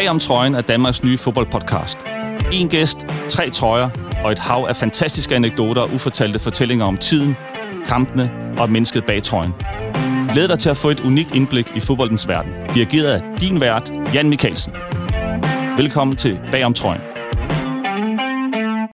Bag om trøjen er Danmarks nye fodboldpodcast. En gæst, tre trøjer og et hav af fantastiske anekdoter og ufortalte fortællinger om tiden, kampene og mennesket bag trøjen. Glæd dig til at få et unikt indblik i fodboldens verden. Dirigeret af din vært, Jan Mikkelsen. Velkommen til Bag om trøjen.